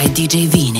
By DJ Vini.